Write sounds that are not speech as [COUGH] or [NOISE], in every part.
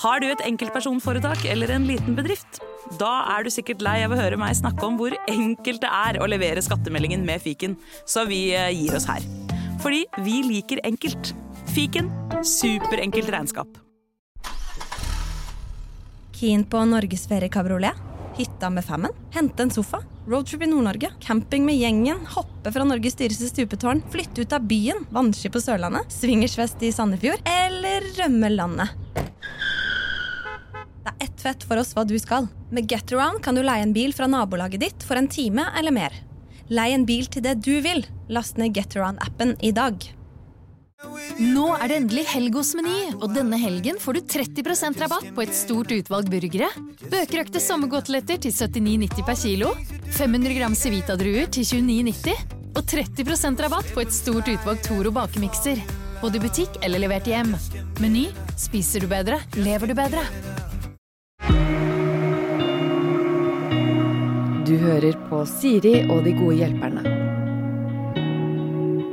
Har du et enkeltpersonforetak eller en liten bedrift? Da er du sikkert lei av å høre meg snakke om hvor enkelt det er å levere skattemeldingen med fiken, så vi eh, gir oss her. Fordi vi liker enkelt. Fiken superenkelt regnskap. Keen på norgesferie kabriolet? Hytta med femmen? Hente en sofa? Roadtrip i Nord-Norge? Camping med gjengen? Hoppe fra Norges dyreste stupetårn? Flytte ut av byen? Vannski på Sørlandet? Swingersfest i Sandefjord? Eller rømme landet? Det er ett fett for oss hva du skal. Med Getaround kan du leie en bil fra nabolaget ditt for en time eller mer. Lei en bil til det du vil. Last ned Getaround-appen i dag. Nå er det endelig helg hos Meny, og denne helgen får du 30% rabatt på et stort utvalg burgere. Bøkerøkte sommergodteletter til 79,90 per kilo. 500 gram Civita-druer til 29,90. Og 30% rabatt på et stort utvalg Toro bakemikser. Både i butikk eller levert hjem. Meny spiser du bedre, lever du bedre. Du hører på Siri og de gode hjelperne.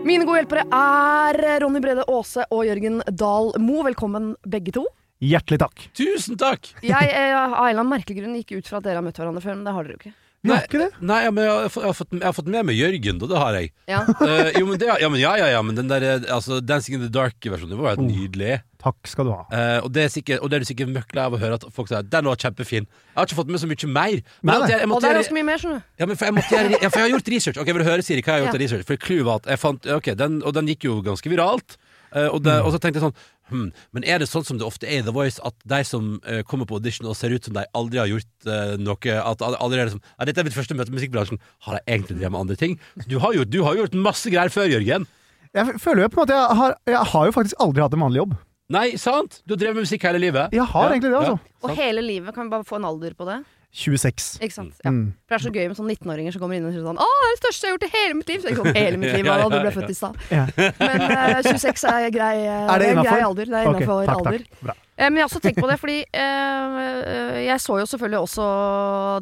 Mine gode hjelpere er Ronny Brede Aase og Jørgen Dahl Mo. Velkommen, begge to. Hjertelig takk. Tusen takk! Jeg eh, av en eller annen merkelig grunn gikk ut fra at dere har møtt hverandre før, men det har dere jo ikke. Vi har ikke det. Nei, ja, men jeg har, fått- jeg, har fått, jeg har fått med meg Jørgen, da. Det har jeg. Ja. [LAUGHS] Eh, jo, men det, ja, men ja, ja, ja, men den der eh, altså, Dancing in the Dark-versjonen var var helt Oh. nydelig. Takk skal du ha. Eh, og, det er sikkert, og det er du sikkert møkla av å høre at folk sier den var kjempefin. Jeg har ikke fått med så mye mer. Men Nei, at jeg, måtte, Og det er ganske mye mer, skjønner du. ja, men for jeg, måtte jeg, ja, for jeg har gjort research. Ok, Vil du høre, Siri, hva jeg har gjort Ja. av research? For clouet var at jeg fant Ok, den, Og den gikk jo ganske viralt. Eh, og, det, og så tenkte jeg sånn hm, Men er det sånn som det ofte er i The Voice, at de som uh, kommer på audition og ser ut som de aldri har gjort uh, noe At aldri er det som ja, Dette er mitt første møte med musikkbransjen. Har jeg egentlig drevet med andre ting? Du har, gjort, du har gjort masse greier før, Jørgen. Jeg føler jo på en måte jeg har, jeg har jo faktisk aldri hatt en vanlig jobb. Nei, sant? Du har drevet med musikk hele livet. Jeg har egentlig det, altså. Og hele livet, kan vi bare få en alder på det? 26. Ikke sant? Ja. Mm. For det er så gøy med sånne 19-åringer som kommer inn og sier sånn Å, det er det største jeg har gjort i hele mitt liv! Så ikke sånn hele mitt liv, [LAUGHS] da, du ble født i stad. Ja. Men uh, 26 er grei, uh, [LAUGHS] Er det en grei alder. Det er innafor okay, alder. takk. Bra. Eh, Men jeg har også tenkt på det, fordi eh, jeg så jo selvfølgelig også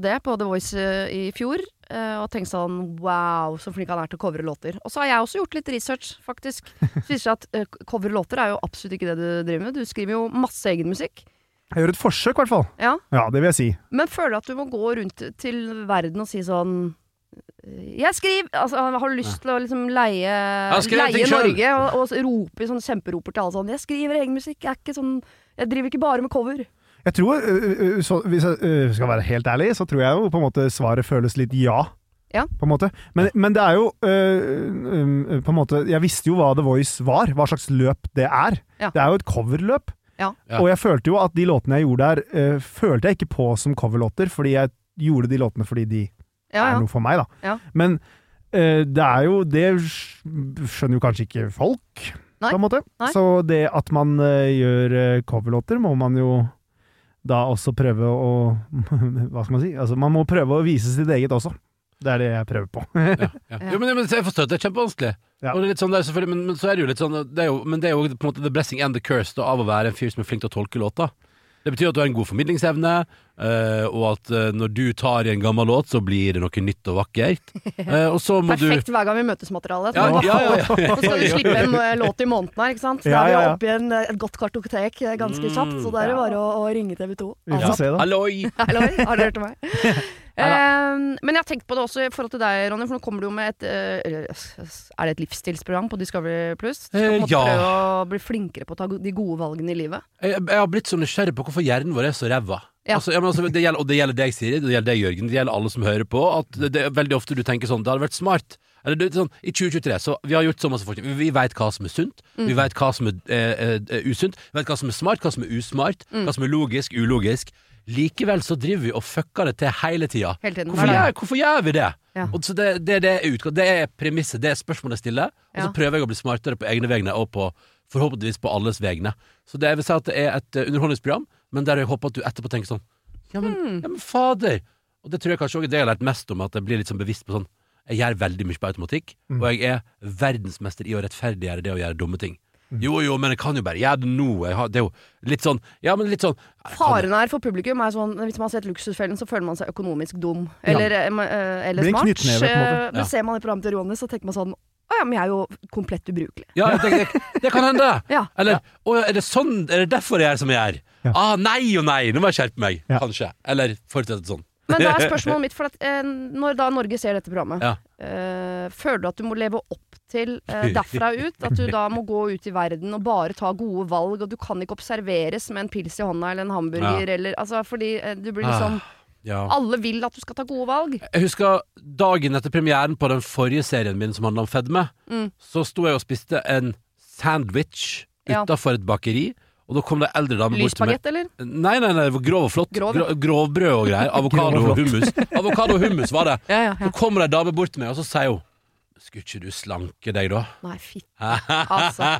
det på The Voice eh, i fjor. eh, og tenkte sånn wow, så flink han er til å covre låter. Og så har jeg også gjort litt research, faktisk. Så viser seg at uh, covre låter er jo absolutt ikke det du driver med. Du skriver jo masse egen musikk. Jeg gjør et forsøk, i hvert fall. Ja. Ja, det vil jeg si. Men føler du at du må gå rundt til verden og si sånn jeg skriver altså, Har du lyst til å liksom leie, leie. Norge og, og rope i sånn kjemperoper til alle sånn 'Jeg skriver egen musikk, jeg er ikke sånn Jeg driver ikke bare med cover'. Jeg tror, så, Hvis jeg skal være helt ærlig, så tror jeg jo på en måte svaret føles litt ja. Ja. På en måte. Men, men det er jo øh, øh, på en måte Jeg visste jo hva The Voice var, hva slags løp det er. Ja. Det er jo et coverløp. Ja. Og jeg følte jo at de låtene jeg gjorde der, uh, følte jeg ikke på som coverlåter, fordi jeg gjorde de låtene fordi de Ja, er noe for meg, da. Men uh, det er jo Det skjønner jo kanskje ikke folk, Nei. på en måte. Nei. Så det at man uh, gjør coverlåter, må man jo da også prøve å [LAUGHS] Hva skal man si? Altså, man må prøve å vise sitt eget også. Det er det jeg prøver på. Ja, ja. [LAUGHS] Jo, men, men jeg forstår at det er kjempevanskelig. Ja. Og det er litt sånn der, selvfølgelig, men, men så er det jo litt sånn det er jo, Men det er jo på en måte the blessing and the curse da, av å være en fyr som er flink til å tolke låter. Det betyr at du har en god formidlingsevne, eh, og at eh, når du tar i en gammel låt, så blir det noe nytt og vakkert. Uh, [LAUGHS] og så må Perfekt hver gang vi møtes materiale. du ja, ja, ja, ja, [LAUGHS] Nå skal du slippe en låt i måneden her, ikke sant? Da er vi oppe i en, et godt kartotek ganske kjapt, så da er det bare å, å ringe TV 2. Altså. Halloi! Hallo, har du hørt om meg? Eh, men jeg har tenkt på det også i forhold til deg, Ronny, for nå kommer du jo med et uh, Er det et livsstilsprogram på Discovery Pluss? Du skal Eh, ja. prøve å bli flinkere på å ta de gode valgene i livet. Jeg, jeg har blitt så nysgjerrig på hvorfor hjernen vår er så ræva. Ja. Altså, ja, men altså, det gjelder, og det gjelder deg, Siri, det gjelder deg, Jørgen, det gjelder alle som hører på. At det, det er veldig ofte du tenker sånn Det hadde vært smart. Eller det, sånn, I 2023 så Vi har gjort så masse forskning. Vi, vi veit hva som er sunt. Mm. Vi veit hva som er eh, eh, usunt. Vi veit hva som er smart, hva som er usmart. Mm. Hva som er logisk, ulogisk. Likevel så driver vi og fucker det til hele tida. Tiden. Hvorfor, hvorfor gjør vi det? Ja. Og så det, det, det, er det er premisset, det er spørsmålet jeg stiller. Og så Ja. prøver jeg å bli smartere på egne vegne og på forhåpentligvis på alles vegne. Så det jeg vil si at det er et eh, underholdningsprogram, men der jeg håper at du etterpå tenker sånn Ja, men, mm. ja, men fader! Og det tror jeg kanskje også er det jeg har lært mest om, at jeg blir litt sånn bevisst på sånn Jeg gjør veldig mye på automatikk, Mm. og jeg er verdensmester i å rettferdiggjøre det å gjøre dumme ting. Jo, jo, men jeg kan jo bare gjøre det nå. Jeg har, det er jo litt sånn Ja, men litt sånn Faren her for publikum er sånn Hvis man har sett Luksusfellen, så føler man seg økonomisk dum. Eller, ja. ma- eh, eller smart. en. Eh, Men Ja. ser man i programmet til Ronny, så tenker man sånn Å ja, men jeg er jo komplett ubrukelig. Ja, det, det, det kan hende. [LAUGHS] Ja. Eller å, er det sånn Er det derfor jeg er som jeg er? Ja. Ah, nei og nei, nå må jeg skjerpe meg. Ja. Kanskje. Eller fortsette sånn. Men da er [LAUGHS] spørsmålet mitt, for at, eh, når da Norge ser dette programmet, Ja. eh, føler du at du må leve opp til eh, [LAUGHS] derfra ut? At du da må gå ut i verden og bare ta gode valg, og du kan ikke observeres med en pils i hånda eller en hamburger, eller altså fordi eh, du blir liksom Ja. Alle vil at du skal ta gode valg. Jeg husker dagen etter premieren på den forrige serien min som handla om fedme. Mm. Så sto jeg og spiste en sandwich Ja. utafor et bakeri, og da kom det eldre dame bort til meg. Lyspagett, eller? Nei, nei, nei, det var grov og flott. Grov. Gro- Grovbrød og greier. [LAUGHS] Avokado og hummus. Avokado og hummus var det. [LAUGHS] Ja, ja, ja. Så kommer det ei dame bort til meg, og så sier hun Skulle ikke du slanke deg, da? Nei, fitt. [LAUGHS] Altså,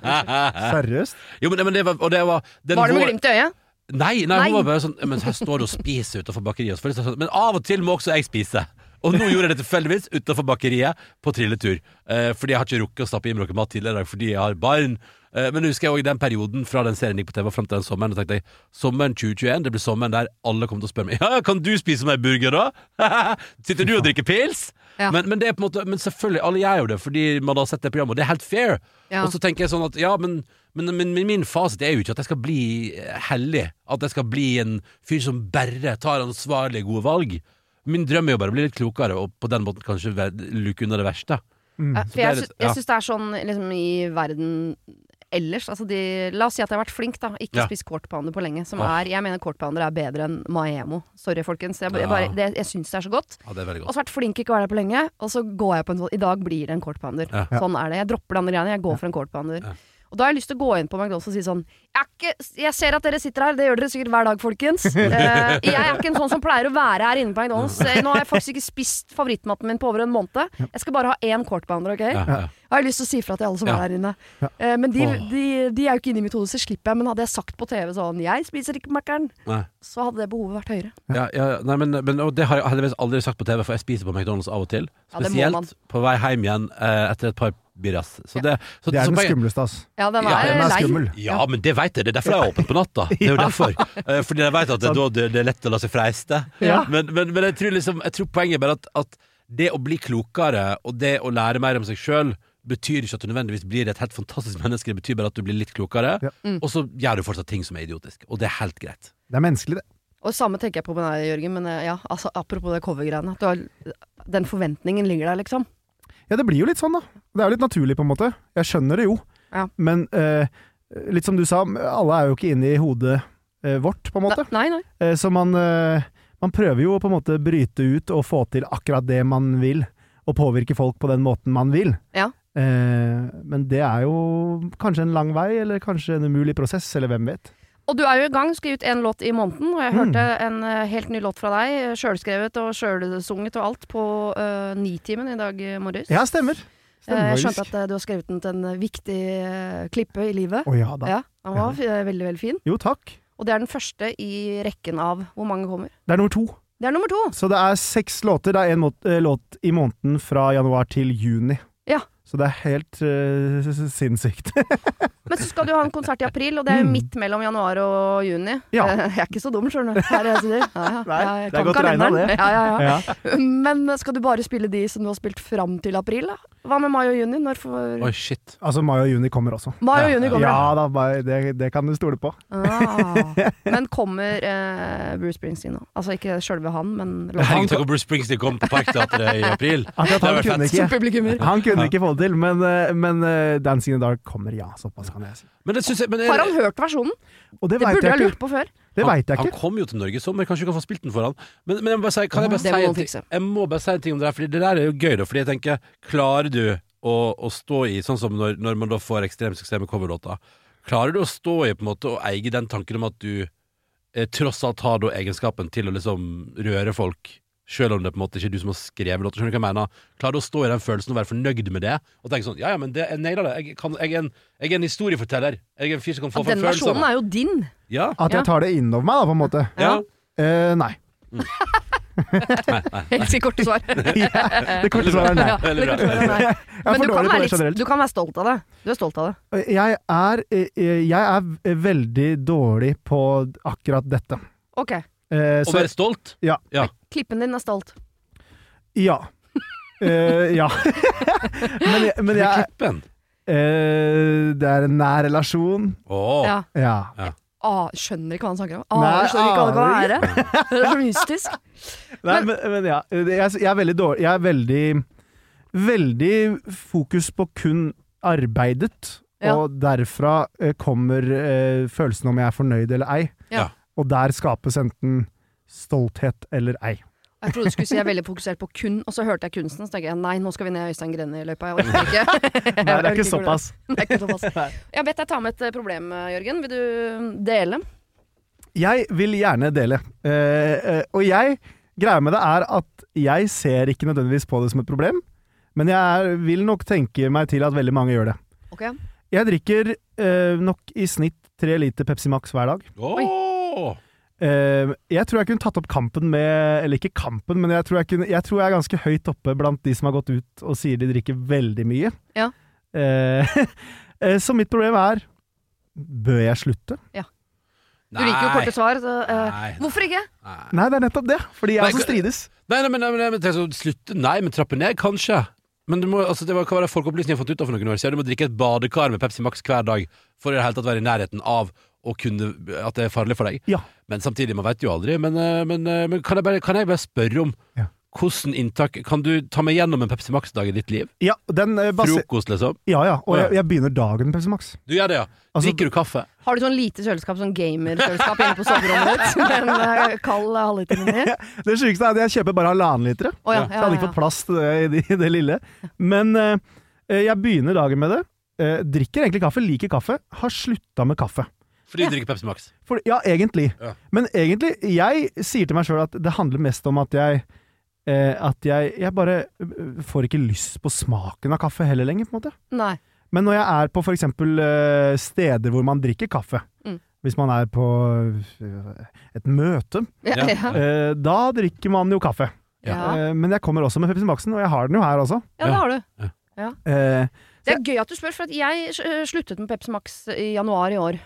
Seriøst? Jo, men, men det var Og det var den Var det med vår- glimt i øyet? Nei, nei, Nei. hun var bare sånn Men her står du og spiser utenfor bakeriet. Men av og til må også jeg spise. Og nå gjorde jeg det tilfeldigvis utenfor bakeriet på trilletur. Eh, fordi jeg har ikke rukket å stappe i meg noe mat tidligere i dag fordi jeg har barn. Eh, men husker jeg også den perioden fra den serien gikk på TV fram til den sommeren. Og tenkte jeg, Sommeren 2021 det blir sommeren der alle kommer til å spørre meg [LAUGHS] Ja, kan du spise meg burger, da? [LAUGHS] Sitter du og drikker pils? Ja. Men, men det er på en måte Men selvfølgelig, alle gjør jo det fordi man har sett det programmet, og det er helt fair. Ja. Og så tenker jeg sånn at ja, men, men, men, men min fasit er jo ikke at jeg skal bli eh, hellig. At jeg skal bli en fyr som bare tar ansvarlige, gode valg. Min drøm er jo bare å bli litt klokere, og på den måten kanskje luke unna det verste. Mm. For jeg, litt- jeg ja. syns det er sånn liksom, i verden ellers. Altså de, la oss si at jeg har vært flink, da. Ikke Ja. spist pounder på lenge. Som Åh. er, jeg mener pounder er bedre enn Maemo. Sorry, folkens. Jeg, bare- jeg, Ja. bare, det, jeg syns det er så godt. Ja, det er godt. Og så vært flink ikke å være der på lenge, og så går jeg på en sånn I dag blir det en pounder. Ja. Sånn er det. Jeg dropper de andre greiene. Jeg går for en quarter pounder. Og da har jeg lyst til å gå inn på McDonald's og si sånn jeg, er ikke, jeg ser at dere sitter her, det gjør dere sikkert hver dag, folkens. Uh, [LAUGHS] jeg er ikke en sånn som pleier å være her inne på McDonald's. Eh, Nå har jeg faktisk ikke spist favorittmaten min på over en måned. Jeg skal bare ha én quarter OK? Ja, ja. Jeg har lyst til å si fra til alle som er her inne. Eh, men de, de, de er jo ikke inne i mitt hode, så slipper jeg. Men hadde jeg sagt på TV sånn 'Jeg spiser ikke Mækkern', så hadde det behovet vært høyere. Ja, ja, nei, men, men og det har jeg heldigvis aldri sagt på TV, for jeg spiser på McDonald's av og til. Spesielt på vei hjem igjen uh, etter et par birras. Så det, så, Det er den skumleste, ass. Ja, den er, Ja, Den er skummel. Ja, men det vet jeg. Det er derfor jeg er åpen på natta. [LAUGHS] Det er jo derfor. Eh, Fordi jeg vet at det, da, det, det er lett å la seg freiste. Ja. Men, men, men jeg, tror liksom, jeg tror poenget er bare at, at det å bli klokere, og det å lære mer om seg sjøl, betyr ikke at du nødvendigvis blir et helt fantastisk [LAUGHS] menneske. Det betyr bare at du blir litt klokere, Ja. Mm. og så gjør du fortsatt ting som er idiotisk. Og det er helt greit. Det er menneskelig, det. Og samme tenker jeg på med deg, Jørgen. Men eh, ja, altså, apropos det covergreiene. At du har, den forventningen ligger der, liksom. Ja, det blir jo litt sånn, da. Det er jo litt naturlig, på en måte. Jeg skjønner det jo. Ja. Men eh, litt som du sa, alle er jo ikke inne i hodet eh, vårt, på en måte. Nei, nei. Eh, så man, eh, man prøver jo å på en måte bryte ut og få til akkurat det man vil, og påvirke folk på den måten man vil. Ja. Eh, men det er jo kanskje en lang vei, eller kanskje en umulig prosess, eller hvem vet. Og du er jo i gang, skal gi ut én låt i måneden. Og jeg Mm. hørte en eh, helt ny låt fra deg, sjølskrevet og sjølsunget og alt, på uh, Nitimen i dag eh, morges. Ja, stemmer. Eh, Stemmer jeg skjønte at uh, du har skrevet den til en viktig uh, klippe i livet. Å ja da. Ja, Den var ja. eh, veldig, veldig fin. Jo, takk. Og det er den første i rekken av hvor mange kommer. Det er nummer to. Det er nummer to. Så det er seks låter. Det er én låt i måneden fra januar til juni. Så det er helt uh, sinnssykt. [LAUGHS] Men så skal du ha en konsert i april, og det er jo Mm. midt mellom januar og juni. Ja. [LAUGHS] Jeg er ikke så dum, skjønner du. Her er jeg. Ja, ja. Nei, jeg det er godt regna, det. Ja, ja, ja. ja. Men skal du bare spille de som du har spilt fram til april, da? Hva med mai og juni? Når for... Oi, shit. Altså, mai og juni kommer også. Mai og juni kommer Ja da, det, det kan du stole på. Ah. [LAUGHS] Men kommer eh, Bruce Springsteen nå? Altså ikke sjølve han, men Herregud, tenk om Bruce Springsteen kom på Parkteatret i april. Han, Det han vært fett. ikke. Han kunne ikke få det til, men, eh, men eh, Dancing in the Dark kommer, ja. Såpass kan jeg si. Men det jeg men Har han hørt versjonen? Og det, Det burde jeg ha jeg lurt på før. Det han, vet jeg ikke. han kom jo til Norge i sommer, kanskje du kan få spilt den for han. Men, men jeg må bare si, kan jeg bare ja, si en ting? Jeg må bare si en ting om det der, Fordi det der er jo gøy, da. Fordi jeg tenker, klarer du å, å stå i, sånn som når, når man da får ekstrem suksess med coverlåter, klarer du å stå i på en måte og eie den tanken om at du eh, tross alt har da egenskapen til å liksom røre folk, selv om det på en måte ikke er du som har skrevet låta. skjønner du hva jeg mener? Klarer du å stå i den følelsen og være fornøyd med det, og tenke sånn, ja ja, men det, jeg nailer det, jeg, kan, jeg, er en, jeg er en historieforteller, jeg er en fyr som kan få fram den versjonen er jo din. Ja, At jeg tar det innover meg, da, på en måte. ja. Eh, nei. Mm. [LAUGHS] nei, nei, [LAUGHS] nei. [LAUGHS] Det korte nei. Ja, det korte svaret er nei. Ja, er Men du kan, være litt, du kan være stolt av det. Du er stolt av det. Jeg er, eh, jeg er veldig dårlig på akkurat dette. Ok. Eh, Å så være stolt? Ja. ja. Klippen din er stolt. ja. Eh, ja. [LAUGHS] men, jeg- men jeg Klippen. eh, Det er en nær relasjon. Åh. Ja. Ja. Ah, skjønner ikke hva han snakker om. Nei, Ah, skjønner ikke hva det kan være. [LAUGHS] Det er så mystisk. Nei, men, men ja. Jeg, jeg er veldig dårlig Jeg er veldig Veldig fokus på kun arbeidet. Ja. Og derfra eh, kommer eh, følelsen om jeg er fornøyd eller ei. Ja. Og der skapes enten stolthet eller ei. Jeg trodde du skulle si jeg er veldig fokusert på kun, og så hørte jeg kunsten, så tenker jeg nei, nå skal vi ned Øystein Greni-løypa. Jeg orker ikke. [LAUGHS] Nei, det er ikke såpass. Det er ikke såpass. Jeg vet jeg tar med et eh, problem, Jørgen. Vil du dele? Jeg vil gjerne dele. Eh, eh, og jeg Greia med det er at jeg ser ikke nødvendigvis på det som et problem, men jeg vil nok tenke meg til at veldig mange gjør det. Ok. Jeg drikker eh, nok i snitt tre liter Pepsi Max hver dag. Eh, jeg tror jeg kunne tatt opp kampen med Eller ikke kampen, men jeg tror jeg, kunne, jeg tror jeg er ganske høyt oppe blant de som har gått ut og sier de drikker veldig mye. Ja. Uh, [LAUGHS] eh, så mitt problem er Bør jeg slutte? Ja. Du liker jo korte svar. Så, uh, Nei. hvorfor ikke? Nei. Nei, det er nettopp det. Fordi jeg Nei, også strides. Nei, nei, men, nei, men, nei, men tenk så, slutte Nei, men trappe ned, kanskje. Men du må, altså, det var, hva var det Folkeopplysningen har fått ut av for noen år siden? Du må drikke et badekar med Pepsi Max hver dag for i det hele tatt være i nærheten av å kunne, at det er farlig for deg. Ja. Men samtidig, man vet jo aldri. Men, eh, men, eh, men kan, jeg bare, kan jeg bare spørre om Ja. hvordan inntak Kan du ta meg gjennom en Pepsi Max-dag i ditt liv? Ja, den, eh, Frokost, liksom? ja, ja. Og jeg, jeg begynner dagen med Pepsi Max. Du gjør det, ja? Altså- Drikker du kaffe? Har du sånn lite kjøleskap, sånn gamer-kjøleskap inne på soverommet ditt? [LAUGHS] Med en kald halvliter inni? [LAUGHS] Det sjukeste er at jeg kjøper bare halvannen liter. Oh, ja, ja, Så ja, jeg hadde ikke fått plass til det i det, i det lille. Men uh, jeg begynner dagen med det. Uh, drikker egentlig kaffe, liker kaffe. Har slutta med kaffe. Fordi Ja. du drikker Pepsi Max? For, ja, egentlig. Ja. Men egentlig, jeg sier til meg sjøl at det handler mest om at jeg eh, At jeg, jeg bare eh, får ikke lyst på smaken av kaffe heller lenger, på en måte. Nei. Men når jeg er på for eksempel eh, steder hvor man drikker kaffe, Mm. hvis man er på eh, et møte, Ja, eh, da drikker man jo kaffe. Ja. Eh, men jeg kommer også med Pepsi Maxen, og jeg har den jo her også. ja, det har du. Eh, Det er gøy at du spør, for at jeg sluttet med Pepsi Max i januar i år.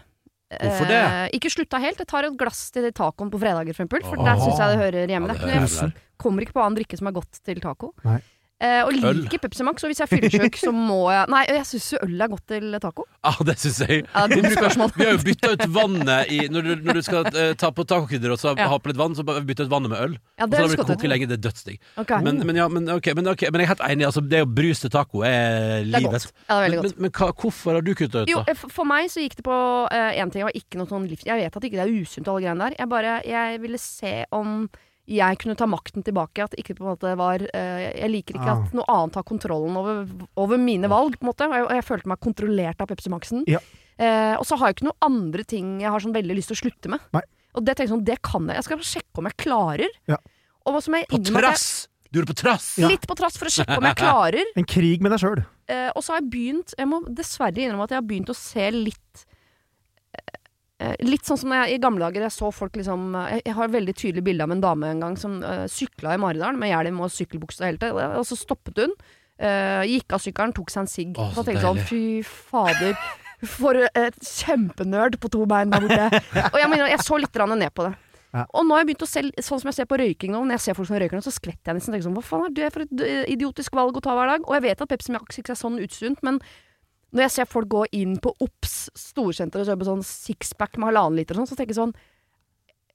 Hvorfor det? Eh, ikke slutta helt. Jeg tar et glass til tacoen på fredager, for eksempel. For der syns jeg det hører hjemme. Ja, Det det er kommer ikke på annen drikke som er godt til taco. Nei. Eh, og liker Pepsi Max, og hvis jeg er fyllesyk, så må jeg Nei, jeg syns jo øl er godt til taco. Ja, det syns jeg. Ja, det Vi, bruker, vi har jo bytta ut vannet i Når du, når du skal uh, ta på tacokrydder og så Ja. ha på litt vann, så bytter vi ut vannet med øl. Ja, Og det så lar vi koke lenge. Det er dødsdigg. Okay. Men, men, ja, men, okay, men, okay, men jeg er helt enig. Altså, det å bruse til taco er livet. Ja, det er godt. men, hva, hvorfor har du kutta ut, da? Jo, for for meg så gikk det på én ting. Det var ikke noe sånn livs... Jeg vet at ikke det er usunt, alle greiene der. Jeg bare Jeg ville se om jeg kunne ta makten tilbake. At ikke på en måte var eh, Jeg liker ikke Ah. at noe annet har kontrollen over, over mine valg, på en måte. Og jeg, jeg følte meg kontrollert av Pepsi Max-en. Ja. Eh, og så har jeg ikke noen andre ting jeg har sånn veldig lyst til å slutte med. Nei. Og det tenker jeg sånn, det kan jeg. Jeg skal sjekke om jeg klarer. Ja. Og som jeg På trass! Du gjorde det på trass! Litt på trass for å sjekke om jeg klarer. en krig med deg sjøl. Eh, og så har jeg begynt Jeg må dessverre innrømme at jeg har begynt å se litt Litt sånn som jeg, i gamle dager jeg så folk liksom eh, Jeg, jeg har veldig tydelig bilde av en dame en gang som uh, sykla i Maridalen med hjelm og sykkelbukse og hele tiden, og så stoppet hun. Uh, gikk av sykkelen, tok seg en sigg. Oh, så tenkte sånn Fy fader. For et kjempenerd på to bein der borte. [LAUGHS] Og jeg mener, jeg så litt ned på det. Ja. Og nå har jeg begynt å se, sånn som jeg ser på røyking nå, når jeg ser folk som røyker nå, så skvetter jeg nesten. Sånn, Hva faen er det for et eh, idiotisk valg å ta hver dag? Og jeg vet at Pepsi Max ikke er sånn utstunt, men når jeg ser folk gå inn på Ops storsenter og kjøpe sånn sixpack med halvannen liter og sånn, så tenker jeg sånn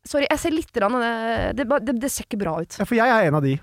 Sorry, jeg ser litt rann, eh, det, det, det ser ikke bra ut. Ja, for jeg er en av de.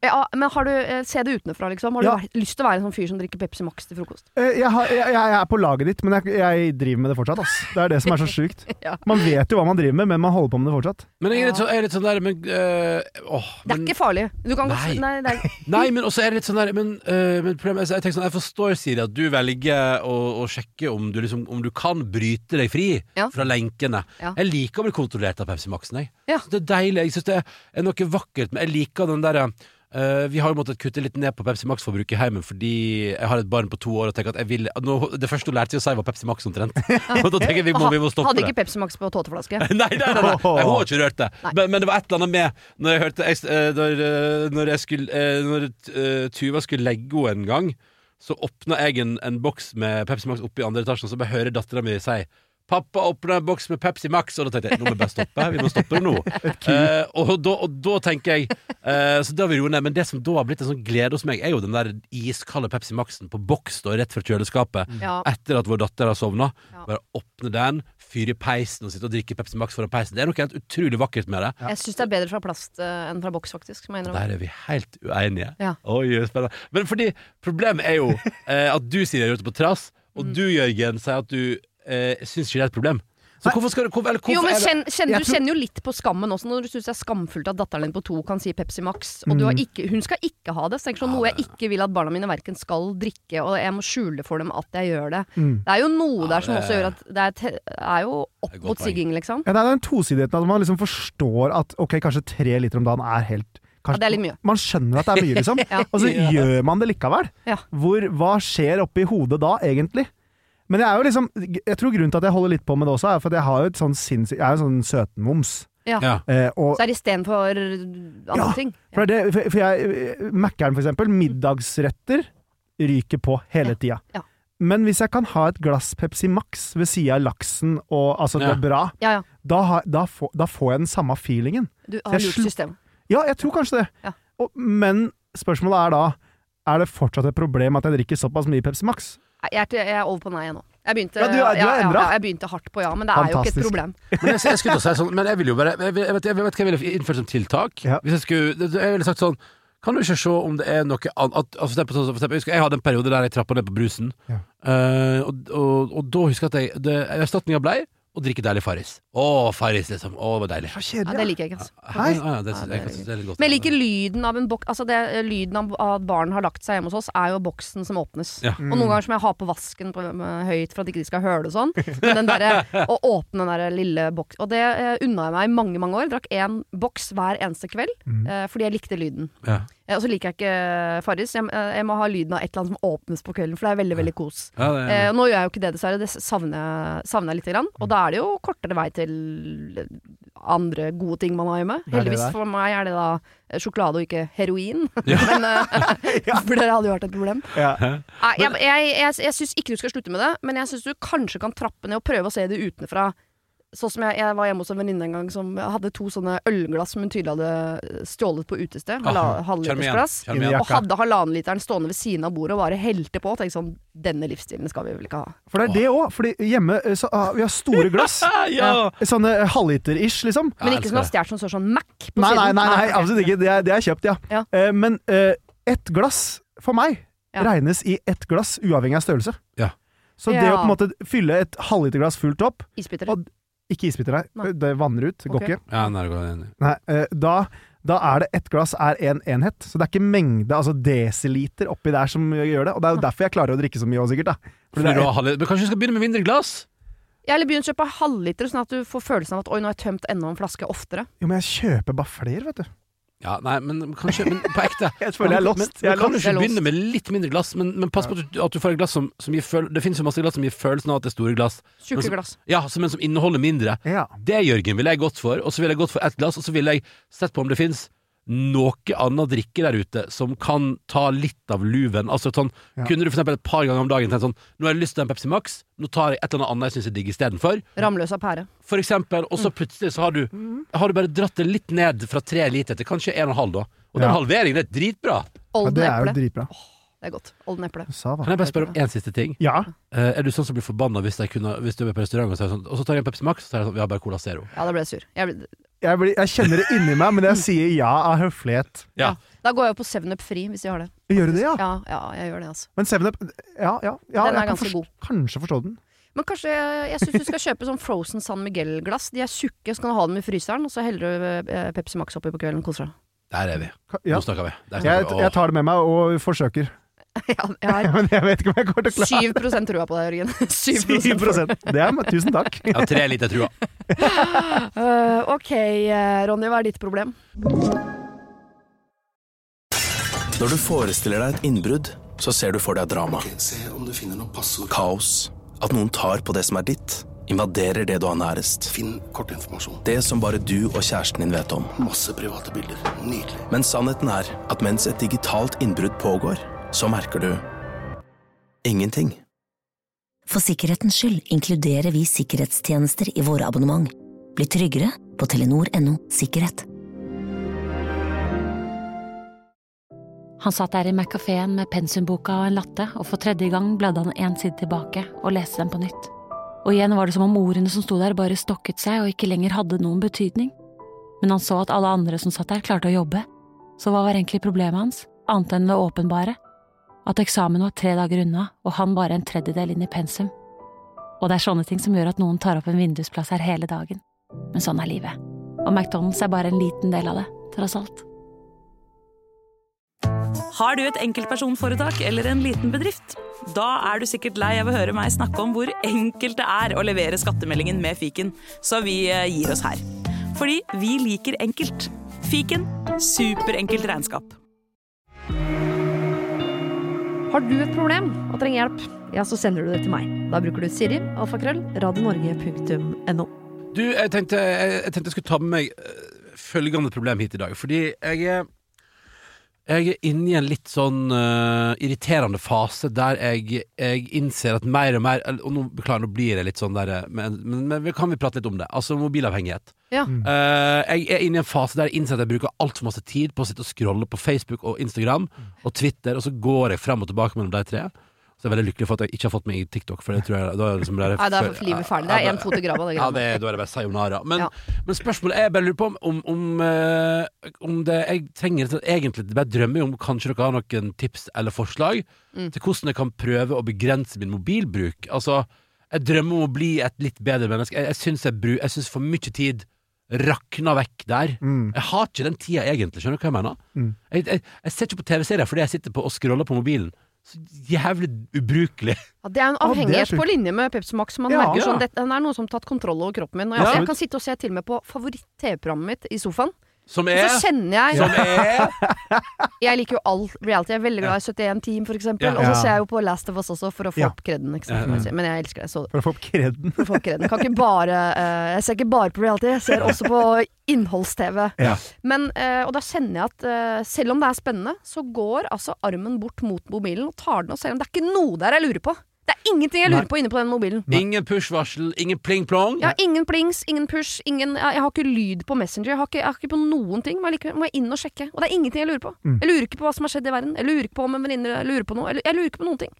Ja, men har du eh, Se det utenfra, liksom. Har Ja. du lyst til å være en sånn fyr som drikker Pepsi Max til frokost? Eh, Jeg, har, jeg, jeg er på laget ditt, men jeg, jeg driver med det fortsatt. Ass. Det er det som er så [LAUGHS] sjukt. Ja. Man vet jo hva man driver med, men man holder på med det fortsatt. Men jeg er litt, så, er litt sånn der Men øh, åh, Det er ikke farlig. Du kan godt Nei. Nei, det er, [LAUGHS] Nei, men også er det litt sånn der Men, øh, men problemet, jeg, tenker sånn, jeg forstår, Siri, at du velger å, å sjekke om du, liksom, om du kan bryte deg fri Ja. fra lenkene. Ja. Jeg liker å bli kontrollert av Pepsi Max-en. jeg. Ja. Det er deilig. Jeg synes det er noe vakkert. Men jeg liker den derre øh, vi har jo måttet kutte litt ned på Pepsi Max-forbruket i heimen fordi jeg har et barn på to år og tenker at jeg vil nå, Det første hun lærte seg å si, var Pepsi Max omtrent. [LAUGHS] og da tenker jeg vi må, vi må stoppe Hadde det. ikke Pepsi Max på tåteflaske? [LAUGHS] Nei, nei, nei, nei. hun har ikke rørt det. Men, men det var et eller annet med Når jeg hørte jeg, eh, når, eh, når jeg skulle Når Tuva skulle legge henne en gang, så åpna jeg en, en boks med Pepsi Max oppe i andre etasjen, og så bare hører dattera mi si Pappa åpna en boks med Pepsi Max, og da tenkte jeg nå må vi bare stoppe. Vi må stoppe det nå. [LAUGHS] Eh, og, da, og da tenker jeg Eh, så da har vi roet ned. Men det som da har blitt en sånn glede hos meg, er jo den der iskalde Pepsi Max-en på boks da, rett fra kjøleskapet. Ja. Etter at vår datter har sovna. Ja. Bare åpne den, fyre i peisen og sitte og drikke Pepsi Max foran peisen. Det er noe helt utrolig vakkert med det. Jeg syns det er bedre fra plast eh, enn fra boks, faktisk. Der er vi helt uenige. Ja. Oi, spennende. Men fordi problemet er jo eh, at du sier jeg har gjort det på trass, og Mm. du, Jørgen, sier at du eh, syns ikke det er et problem. Så hvorfor skal du hvorfor, eller hvorfor Jo, men er det- kjenn, kjenn, Du tror- kjenner jo litt på skammen også når du syns det er skamfullt at datteren din på to kan si Pepsi Max, og du har ikke, hun skal ikke ha det. Så tenker jeg sånn, noe jeg ikke vil at barna mine verken skal drikke, og jeg må skjule for dem at jeg gjør det. Mm. Det er jo noe Ja, der som det- også gjør at det er, te, er jo opp er mot sigging, liksom. Ja, det er den tosidigheten at man liksom forstår at ok, kanskje tre liter om dagen er helt Ja, det er litt mye. Man skjønner at det er mye, [LAUGHS] liksom. Ja. Og så gjør man det likevel. Ja. Hvor, hva skjer oppi hodet da, egentlig? Men jeg er jo liksom Jeg tror grunnen til at jeg holder litt på med det også, er for at jeg har jo et sånn sinnssykt Jeg er jo sånn søtmoms. Ja. Ja. Eh, og Så er det istedenfor andre Ja, ting. For, det, for, for jeg Mækkern, for eksempel. Middagsretter ryker på hele tida. ja. Men hvis jeg kan ha et glass Pepsi Max ved sida av laksen og altså det er bra, Ja, ja. da, har- da, får- da får jeg den samme feelingen. Du har lurt systemet. Ja, jeg tror kanskje det. Ja. Og, men spørsmålet er da Er det fortsatt et problem at jeg drikker såpass mye Pepsi Max? Jeg er, til, jeg er over på nei nå. Jeg begynte, Ja, du du ja, ja, jeg begynte hardt på ja, men det er jo ikke et problem. [LAUGHS] Men jeg, jeg skulle si sånn Men jeg vil jo bare Jeg, vet, jeg vet hva jeg ville innført som tiltak. Ja. Hvis jeg skulle Jeg ville sagt sånn Kan du ikke se om det er noe annet at, altså, for eksempel, for eksempel, Jeg husker jeg hadde en periode der jeg trappa ned på brusen. Ja. Uh, og, og, og da husker jeg at jeg erstatninga blei å drikke deilig Farris. Å, Farris, liksom. Å, det var deilig. Så Ja, det liker jeg ikke. Altså. Hei. Ja, ja, det, Ja, jeg er det er litt godt. Men jeg liker lyden av en boks Altså det, lyden av at barn har lagt seg hjemme hos oss, er jo boksen som åpnes. Ja. Og noen ganger som jeg har på vasken på, med, høyt for at ikke de skal høre det og sånn. Men den derre å åpne den der lille boks Og det uh, unna jeg meg i mange, mange år. Drakk én boks hver eneste kveld eh, fordi jeg likte lyden. Ja. Eh, og så liker jeg ikke Farris. Jeg, eh, jeg må ha lyden av et eller annet som åpnes på kvelden, for det er veldig, veldig kos. Ja, det, Eh, nå gjør jeg jo ikke det, dessverre. Det savner jeg, savner jeg lite grann. Og da er det jo kortere vei til andre gode ting man har hjemme. Heldigvis for meg er det da eh, sjokolade og ikke heroin. [LAUGHS] Ja. Men, eh, [LAUGHS] for det hadde jo vært et problem. Ja. Jeg jeg, jeg, jeg syns ikke du skal slutte med det, men jeg syns du kanskje kan trappe ned og prøve å se det utenfra. Sånn som jeg, jeg var hjemme hos en venninne en gang som hadde to sånne ølglass som hun tydelig hadde stjålet på utested. Halvlitersglass. Og hadde halvannenliteren stående ved siden av bordet og bare helte på. Og tenkte sånn Denne livsstilen skal vi vel ikke ha. For det er det òg. Fordi hjemme eh, så, uh, vi har store glass. [LAUGHS] Ja! Sånne halvliter-ish, liksom. Men ikke elsker som har stjålet som står sånn Mac på Nei, nei, siden. nei, nei absolutt ikke. Det er, det er kjøpt, ja. Ja. Uh, men uh, ett glass for meg Ja. regnes i ett glass, uavhengig av størrelse. Ja. Så det Ja. å på en måte fylle et halvliterglass fullt opp Isbiter. Og- Ikke isbiter, der. Nei. Det vanner ut. Går ikke. Ja, nei, det går enig. Nei, da, da er det ett glass er én en enhet. Så det er ikke mengde, altså desiliter oppi der som gjør det. Og det er jo derfor jeg klarer å drikke så mye òg, sikkert. da Fordi er, har Men kanskje du skal begynne med mindre glass? Ja, eller begynn å kjøpe halvliter, sånn at du får følelsen av at oi, nå har jeg tømt enda en flaske oftere. Jo, men jeg kjøper bare flere, vet du. Ja, nei, men kanskje Men på ekte. [LAUGHS] Jeg føler jeg er lost. Men, Jeg er men kan du ikke begynne med litt mindre glass, men, men pass på at du, at du får et glass som, som gir føl Det finnes jo masse glass som gir følelsen av at det er store glass. Tjukke glass. Ja, som, men som inneholder mindre. Ja. Det, Jørgen, ville jeg gått for. Og så ville jeg gått for ett glass, og så ville jeg sett på om det fins noe annet drikke der ute som kan ta litt av luven. Altså sånn, Ja. Kunne du for eksempel et par ganger om dagen tenkt sånn Nå har jeg lyst til en Pepsi Max, nå tar jeg et eller annet annet jeg syns er digg istedenfor. Ramløsa pære. For eksempel, og Mm. så plutselig så har du Har du bare dratt det litt ned fra tre liter til kanskje en og en halv, da. Og den Ja. halveringen er dritbra. ja, det er jo dritbra dritbra. Det er godt. Olden? Kan jeg bare spørre om én siste ting? Ja. Eh, er du sånn som blir forbanna hvis, kunne, hvis du er på restaurant og sier sånn Og så tar jeg en Pepsi Max, og så er det sånn Vi har bare Cola Zero. Ja, da blir jeg sur. Jeg blir... Jeg, blir, jeg kjenner det inni meg, men jeg sier ja av høflighet. Ja. da går jeg jo på 7up fri, hvis de har det. Gjør du det, ja? Ja, ja, jeg gjør det, altså. Men 7up Ja, ja. ja Den er ganske forst- god. Kanskje forstå den. Men kanskje jeg syns du skal kjøpe sånn Frozen San Miguel-glass. De er tjukke, så kan du ha dem i fryseren, og så heller du eh, Pepsi Max oppi på kvelden. Koser deg. Der er vi. Nå snakker vi. Der Jeg, snakker vi. jeg tar det med meg og forsøker. [LAUGHS] ja, jeg har Men jeg vet ikke om jeg kommer til å klare 7 trua på deg, Jørgen. [LAUGHS] 7 10 Det er Tusen takk. [LAUGHS] Ja, tre liter trua. Uh, Ok, eh, Ronny, hva er ditt problem? Når du forestiller deg et innbrudd, så ser du for deg drama. Se om du finner noen passord. Kaos. At noen tar på det som er ditt. Invaderer det du har nærest. Finn kortinformasjon. Det som bare du og kjæresten din vet om. Masse private bilder. Nydelig. Men sannheten er at mens et digitalt innbrudd pågår, så merker du ingenting. For sikkerhetens skyld inkluderer vi sikkerhetstjenester i våre abonnement. Bli tryggere på telenor.no sikkerhet. Han satt der i McCafeen med pensumboka og en latte, og for tredje gang bladde han en side tilbake og leste den på nytt. Og igjen var det som om ordene som sto der bare stokket seg og ikke lenger hadde noen betydning. Men han så at alle andre som satt der, klarte å jobbe. Så hva var egentlig problemet hans, annet enn det åpenbare? At eksamen var tre dager unna, og han bare en tredjedel inn i pensum. Og det er sånne ting som gjør at noen tar opp en vindusplass her hele dagen. Men sånn er livet. Og McDonald's er bare en liten del av det, tross alt. Har du et enkeltpersonforetak eller en liten bedrift? Da er du sikkert lei av å høre meg snakke om hvor enkelt det er å levere skattemeldingen med fiken, så vi eh, gir oss her. Fordi vi liker enkelt. Fiken superenkelt regnskap. Har du et problem og trenger hjelp, ja, så sender du det til meg. Da bruker du Siri, alfakrøll, radionorge.no. Du, jeg tenkte jeg, jeg tenkte jeg skulle ta med meg eh, følgende problem hit i dag. Fordi jeg er jeg er inne i en litt sånn uh, irriterende fase der jeg, jeg innser at mer og mer Og nå beklager, nå blir det litt sånn der eh, Men, men, men kan vi prate litt om det? Altså mobilavhengighet. Ja. Uh, jeg er inne i en fase der jeg innser at jeg bruker altfor masse tid på å sitte og scrolle på Facebook og Instagram og Twitter, og så går jeg frem og tilbake mellom de tre. Så jeg er veldig lykkelig for at jeg ikke har fått meg i TikTok, for det tror jeg da er det liksom bare Nei, da er livet ferdig. Det er én en av det Ja, det, da er det bare sayonara. Men, Ja. men spørsmålet er jeg bare lurer på om, om, om, eh, om det Jeg trenger egentlig bare drømmer om kanskje dere har noen tips eller forslag Mm. til hvordan jeg kan prøve å begrense min mobilbruk. Altså, jeg drømmer om å bli et litt bedre menneske. Jeg, jeg syns jeg, jeg syns for mye tid rakner vekk der. Mm. Jeg har ikke den tida egentlig, skjønner du hva jeg mener? Mm. Jeg, jeg, jeg ser ikke på TV-serier fordi jeg sitter på og scroller på mobilen. Så jævlig ubrukelig. Ja, det er en er avhengighet sjukt. på linje med Pepsi Max. Man Ja. merker sånn, Ja. dette, Den er noe som har tatt kontroll over kroppen min. Og jeg, Ja. jeg kan sitte og se til og med på favoritt-TV-programmet mitt i sofaen. Som Og er så kjenner jeg Som er [LAUGHS] Jeg liker jo all reality. Jeg er veldig glad i 71 Team, for eksempel. Ja. Og så ser jeg jo på Last of Us også, for å få Ja. opp kreden. Men jeg elsker det. Så For å få opp kreden. for å få opp kreden. Kan ikke bare, uh, jeg ser ikke bare på reality, jeg ser også på innholds-TV. Ja. Men, uh, og da kjenner jeg at uh, selv om det er spennende, så går altså armen bort mot mobilen og tar den og ser om det er ikke noe der jeg lurer på. Det er ingenting jeg lurer Nei. på inne på den mobilen. ingen push-varsel, ingen pling-plong. Ja, ingen plings, ingen push, ingen, jeg, har ikke lyd på Messenger. Jeg har ikke, jeg har ikke på noen ting, men likevel må jeg inn og sjekke. Og det er ingenting jeg lurer på. Mm. Jeg lurer ikke på hva som har skjedd i verden. Jeg lurer ikke på om en venninne jeg lurer på noe. Jeg, lurer ikke på noen ting.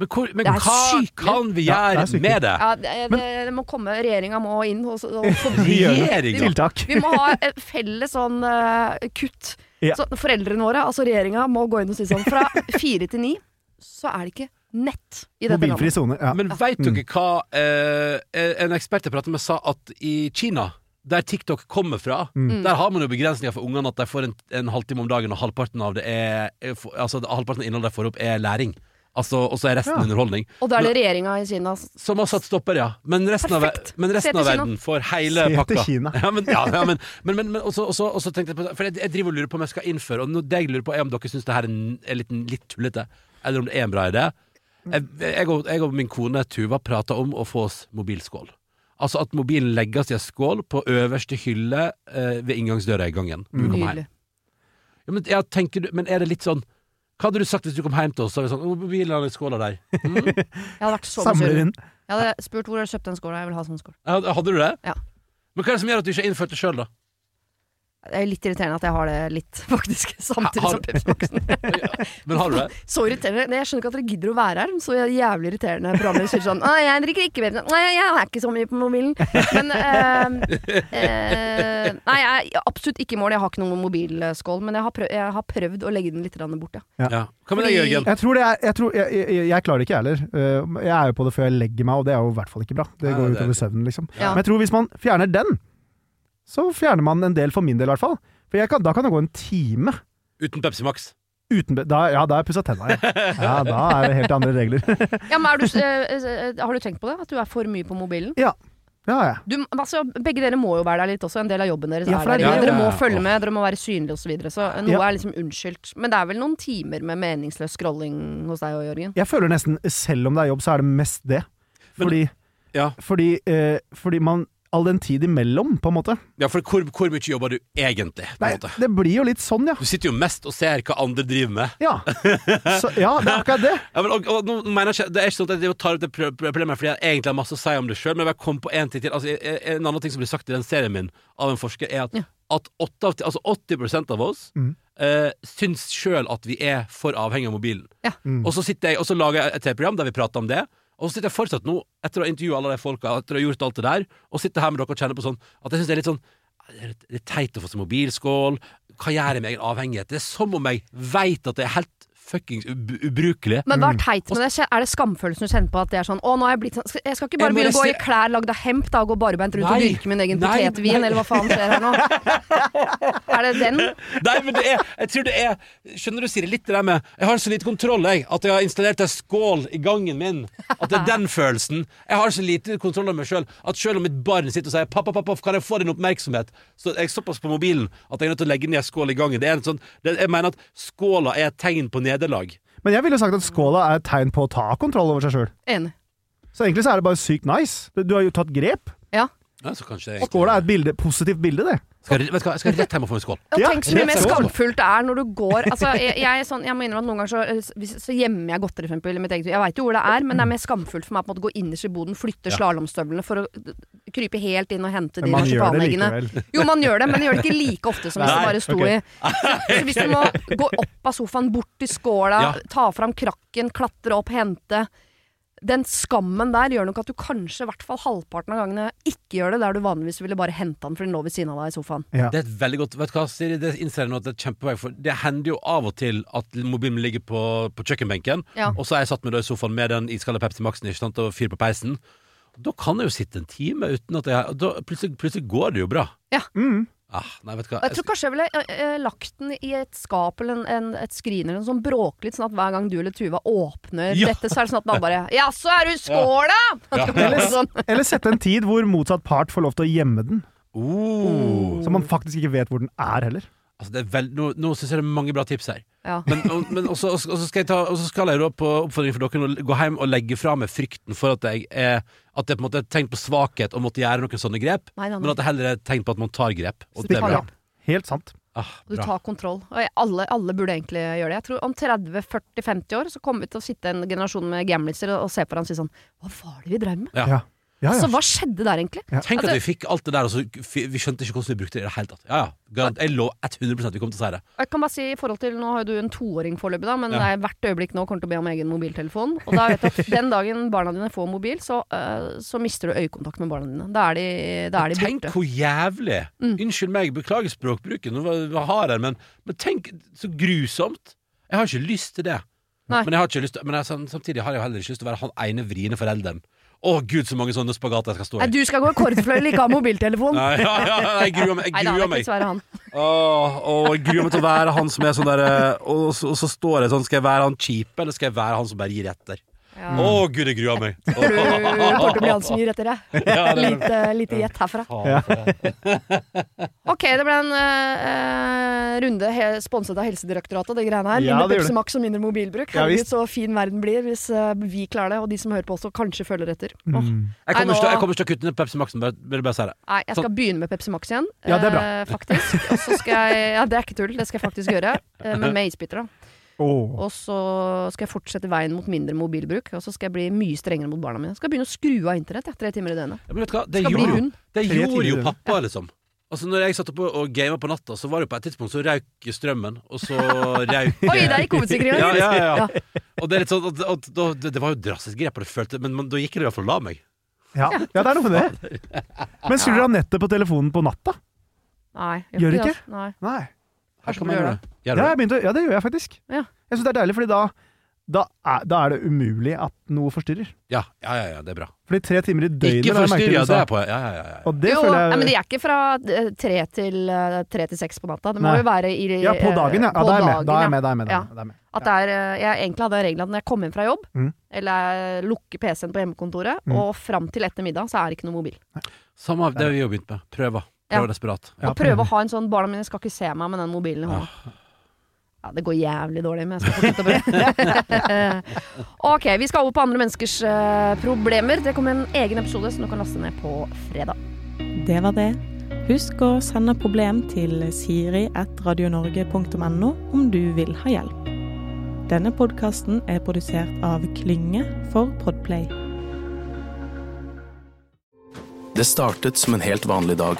Men, hvor, men hva sykelig. kan vi Ja, gjøre det er med det? Ja, det, det, det må komme, regjeringa må inn og, og [LAUGHS] Regjeringa? Tiltak. Vi må ha et felles sånn uh, kutt. Ja. Så foreldrene våre, altså regjeringa, må gå inn og si sånn fra [LAUGHS] fire til ni så er det ikke nett i dette Mobilfri landet. sone. Ja. Men veit dere hva eh, En ekspert jeg pratet med sa at i Kina der TikTok kommer fra, Mm. der har man jo begrensninger for ungene at de får en, en halvtime om dagen, og halvparten av det er er Altså halvparten av innholdet de får opp, er læring. Altså, og så er resten Ja. underholdning. Og da er det regjeringa i Kina Som har satt stopper, ja. Men resten, av, men resten av verden får hele Se til. Kina. [LAUGHS] Ja, men, ja, ja, men, men, men, men også, også, også tenkte jeg på For jeg, jeg driver og lurer på om jeg skal innføre Og det jeg lurer på er om dere syns det her er, er litt, litt tullete, eller om det er en bra idé. Jeg, jeg, og, jeg og min kone Tuva prata om å få oss mobilskål. Altså at mobilen legges i en skål på øverste hylle eh, ved inngangsdøra i gangen. når vi kommer hjem. Nydelig. Ja, men, ja, tenker du, men er det litt sånn Hva hadde du sagt hvis du kom hjem til oss og var sånn «Å, Mobilen er i skåla der. [LAUGHS] Mm. Jeg hadde vært så Samler inn. Jeg hadde spurt hvor har du kjøpt den skåla, jeg vil ha sånn skål. Ja, Hadde du det? Ja. Men hva er det som gjør at du ikke har innført det sjøl, da? Det er litt irriterende at jeg har det litt, [LAUGHS] faktisk, samtidig Har- som Pepsi Max. [LAUGHS] Men har du det? [LAUGHS] Så irriterende. Jeg skjønner ikke at dere gidder å være her. Så jævlig irriterende programmet sier sånn Å, jeg drikker ikke Pepsi. Nei, jeg er ikke så mye på mobilen. Men øh, øh, Nei, jeg er absolutt ikke i mål. Jeg har ikke noen mobilskål. Men jeg har, prøvd, jeg har prøvd å legge den litt bort, ja. Ja. Hva med deg, Jørgen? Jeg tror det er Jeg, tror, jeg, jeg, jeg klarer det ikke, jeg heller. Uh, Jeg er jo på det før jeg legger meg, og det er jo i hvert fall ikke bra. Det går er- utover søvnen, liksom. Ja. Men jeg tror hvis man fjerner den, så fjerner man en del, for min del i hvert fall. For jeg kan, da kan det gå en time Uten Pepsi Max? uten da, Ja, da har jeg pussa tenna, ja. ja. Da er det helt andre regler. [LAUGHS] ja men er du, eh, eh, har du tenkt på det? At du er for mye på mobilen? ja, ja. Du, altså, begge dere må jo være der litt også. En del av jobben deres Ja, er der. Ja, Dere må følge med, dere må være synlige osv. Så, videre. så noe Ja. er liksom unnskyldt. Men det er vel noen timer med meningsløs scrolling hos deg og Jørgen? Jeg føler nesten, selv om det er jobb, så er det mest det. Men- Fordi, Ja. fordi, eh, fordi man All den tid imellom, på en måte. Ja, for hvor, hvor mye jobber du egentlig? På Nei, måte? det blir jo litt sånn, ja. Du sitter jo mest og ser hva andre driver med. Ja, så, ja det er akkurat det. [LAUGHS] Ja, men, og, og, nå mener jeg ikke, det er ikke sånn at jeg tar opp det problemet fordi jeg egentlig har masse å si om det sjøl, men jeg kom på en ting til. Altså, en en annen ting som blir sagt i den serien min av en forsker, er at Ja. at 8 av, altså 80% av oss Mm. Uh, syns sjøl at vi er for avhengig av mobilen. Ja. Mm. Og så sitter jeg Og så lager jeg et TV-program der vi prater om det. Og så sitter jeg fortsatt nå, etter å ha intervjua alle de folka, etter å ha gjort alt det der, og sitter her med dere og kjenner på sånn at jeg syns det er litt sånn det er teit å få seg mobilskål. Hva gjør jeg med egen avhengighet? Det er som om jeg veit at det er helt fuckings ubrukelige. ubrukelig. Men hva er teit med det? Er det skamfølelsen du kjenner på at det er sånn Å, nå har jeg blitt sånn Jeg skal ikke bare begynne å gå i klær lagd av hemp da, og gå barbeint rundt og Nei. dyrke min egen Nei, potetvin, nei. eller hva faen skjer her nå? [LAUGHS] er det den? Nei, men det er Jeg tror det er Skjønner du, Siri, litt det der med Jeg har så lite kontroll, jeg, at jeg har installert en skål i gangen min. At det er den følelsen. Jeg har så lite kontroll over meg sjøl at selv om mitt barn sitter og sier 'pappa, pappa, kan jeg få din oppmerksomhet', så er jeg såpass på mobilen at jeg er nødt til å legge ned skål i gangen. Det en sånn det, Jeg mener at skåla er et tegn på nederlag. Men jeg ville sagt at skåla er et tegn på å ta kontroll over seg sjøl. Enig. Så egentlig så er det bare sykt nice. Du har jo tatt grep. Ja. Ja, så kanskje jeg Skåla er et bilde, positivt bilde, det. Skal, jeg- du jeg skal rett hjem og få en skål. Og Ja, tenk så mye mer skamfullt det er når du går Altså, jeg, jeg, sånn, jeg må innrømme at noen ganger så, eh, så gjemmer jeg godteri, for eksempel, i mitt eget Jeg veit jo hvor det er, men det er mer skamfullt for meg å gå innerst i boden, flytte Ja. slalåmstøvlene for å krype helt inn og hente de det marsipaneggene. Jo, man gjør det, men gjør det ikke like ofte som hvis det bare sto okay. i [LAUGHS] Så hvis du må gå opp av sofaen, bort til skåla, Ja. ta fram krakken, klatre opp, hente Den skammen der gjør nok at du kanskje i hvert fall halvparten av gangene ikke gjør det, der du vanligvis ville bare hente den for den lå ved siden av deg i sofaen. Ja. Det er et veldig godt Vet du hva, Siri, det innser jeg nå at det er kjempevei For det hender jo av og til at mobilen ligger på, på kjøkkenbenken, Ja. og så har jeg satt meg da i sofaen med den iskalde Pepsi Maxen ikke sant, og fyr på peisen. Da kan jeg jo sitte en time uten at jeg da, plutselig, plutselig går det jo bra. Mm. Ah, nei, vet du hva. Jeg tror kanskje jeg ville eh, eh, lagt den i et skap eller en, en, et skrin eller noe sånn bråklitt, sånn at hver gang du eller Tuva åpner Ja. dette, så er det sånn at man bare Ja, så er du skåla! [LAUGHS] Det blir sånn. Eller sette en tid hvor motsatt part får lov til å gjemme den. Oh. Så man faktisk ikke vet hvor den er heller. Altså, det er vel, nå nå syns jeg det er mange bra tips her. Ja. Men, og, men også, og så skal jeg ta, og så skal jeg da på oppfordring for dere å gå hjem og legge fra meg frykten for at jeg er At det er på en måte er tegn på svakhet og måtte gjøre noen sånne grep, Nei, nei, men at det heller er tenkt tegn på at man tar grep. Og det er bra. Helt sant. Ah, Du tar kontroll. Og alle, alle burde egentlig gjøre det. Jeg tror om 30-40-50 år så kommer vi til å sitte en generasjon med gamliser og, og se på hverandre og si sånn Hva var det vi drev med? Ja. Ja. Ja, Så hva skjedde der, egentlig? Tenk at Altså- vi fikk alt det der, og så vi skjønte ikke hvordan vi brukte det i det hele tatt. Ja, ja. Jeg lå 100 at vi kom til å si det. Jeg kan bare si i forhold til, Nå har jo du en toåring foreløpig, da, men Ja. det er hvert øyeblikk nå kommer til å be om egen mobiltelefon. Og da vet du at [LAUGHS] den dagen barna dine får mobil, så, uh, så mister du øyekontakt med barna dine. Da er de, da er de Tenk hvor jævlig! Mm. Unnskyld meg, beklager språkbruken, nå har her, men, men tenk så grusomt! Jeg har ikke lyst til det. Nei. Men, jeg har ikke lyst men jeg, samtidig har jeg heller ikke lyst til å være han ene vriene forelderen. Å gud, så mange sånne spagater jeg skal stå Nei, i. du skal gå akkordfløyel, ikke ha mobiltelefon. [LAUGHS] Nei, ja, ja, jeg gruer meg. Jeg gruer er meg. Åh, åh, jeg gruer meg til å være han som er sånn der eh, og, så- og så står jeg sånn Skal jeg være han kjipe, eller skal jeg være han som bare gir etter? Ja. Å gud, jeg gruer meg. [LAUGHS] Du kommer til å bli han som gir etter deg. Ja, det er- Lite, lite gjett herfra. [LAUGHS] Ok, det ble en uh, runde he sponset av Helsedirektoratet, det greiene her. Mindre Pepsi. Max og mindre mobilbruk. Ja, Herregud, så fin verden blir hvis uh, vi klarer det, og de som hører på også kanskje følger etter. Åh. Mm. Jeg Nei, kommer, nå- ikke til, jeg kommer ikke til å kutte ned Pepsi Maxen, vil bare si det. Nei, jeg skal begynne med Pepsi Max igjen, Ja, det er bra. Uh, faktisk. Og så skal jeg Ja, det er ikke tull, det skal jeg faktisk gjøre. men med [LAUGHS] isbiter, da. Åh. Og så skal jeg fortsette veien mot mindre mobilbruk. Og så skal jeg bli mye strengere mot barna mine. Skal begynne å skru av internett ja, tre timer i døgnet. Ja, men vet du hva? Det Skal bli gjorde, hund. det gjorde jo pappa, liksom. Altså Når jeg satt oppe og gama på natta, så var det jo på et tidspunkt så røyk strømmen, og så røyk [LAUGHS] Oi, der gikk hovedsikringen! ja, ja, ja, ja. Og det er litt sånn at, at, at, det, det var jo drastisk grep, og det følte Men men, da gikk det i hvert fall la meg. Ja. ja, det er noe med det. [LAUGHS] Men skrur dere av nettet på telefonen på natta? Nei. Gjør du ikke? det. Nei. Nei. Her kan man gjøre det. det. Ja, jeg det? begynte, ja, det gjør jeg faktisk. Ja. Jeg syns det er deilig, fordi da, da, er, da er det umulig at noe forstyrrer. Ja, ja, ja, ja, det er bra. Fordi tre timer i døgnet Ikke forstyrr, ja. Det er på. Ja, ja, ja, ja. Og det jo, føler nei, jeg men de er ikke fra eh, tre til, eh, tre til seks på natta. Det må Nei. jo være i Ja, på dagen, ja. på da er er dagen, da er jeg med. Da er jeg med, da er jeg med. At det er, eh, jeg egentlig hadde regelen at når jeg kom hjem fra jobb, Mm. eller lukker PC-en på hjemmekontoret, Mm. og fram til etter middag, så er det ikke noe mobil. Samme det har vi jo begynt med. Prøver. Ja. Prøver desperat. Ja, og prøve å ha en sånn Barna mine skal ikke se meg med den mobilen i hånda. Ja, det går jævlig dårlig, men jeg skal fortsette å prøve. [LAUGHS] ok, vi skal over på andre menneskers uh, problemer. Det kommer en egen episode som du kan laste ned på fredag. Det var det. Husk å sende problem til siri.radionorge.no om du vil ha hjelp. Denne podkasten er produsert av Klynge for Podplay. Det startet som en helt vanlig dag.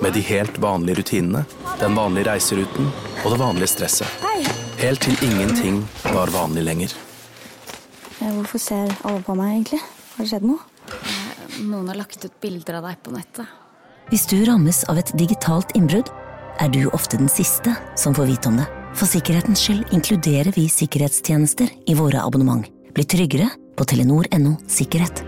Med de helt vanlige rutinene, den vanlige reiseruten og det vanlige stresset. Helt til ingenting var vanlig lenger. Hvorfor ser alle på meg, egentlig? Har det skjedd noe? Noen har lagt ut bilder av deg på nettet. Hvis du rammes av et digitalt innbrudd, er du ofte den siste som får vite om det. For sikkerhetens skyld inkluderer vi sikkerhetstjenester i våre abonnement. Bli tryggere på telenor.no sikkerhet.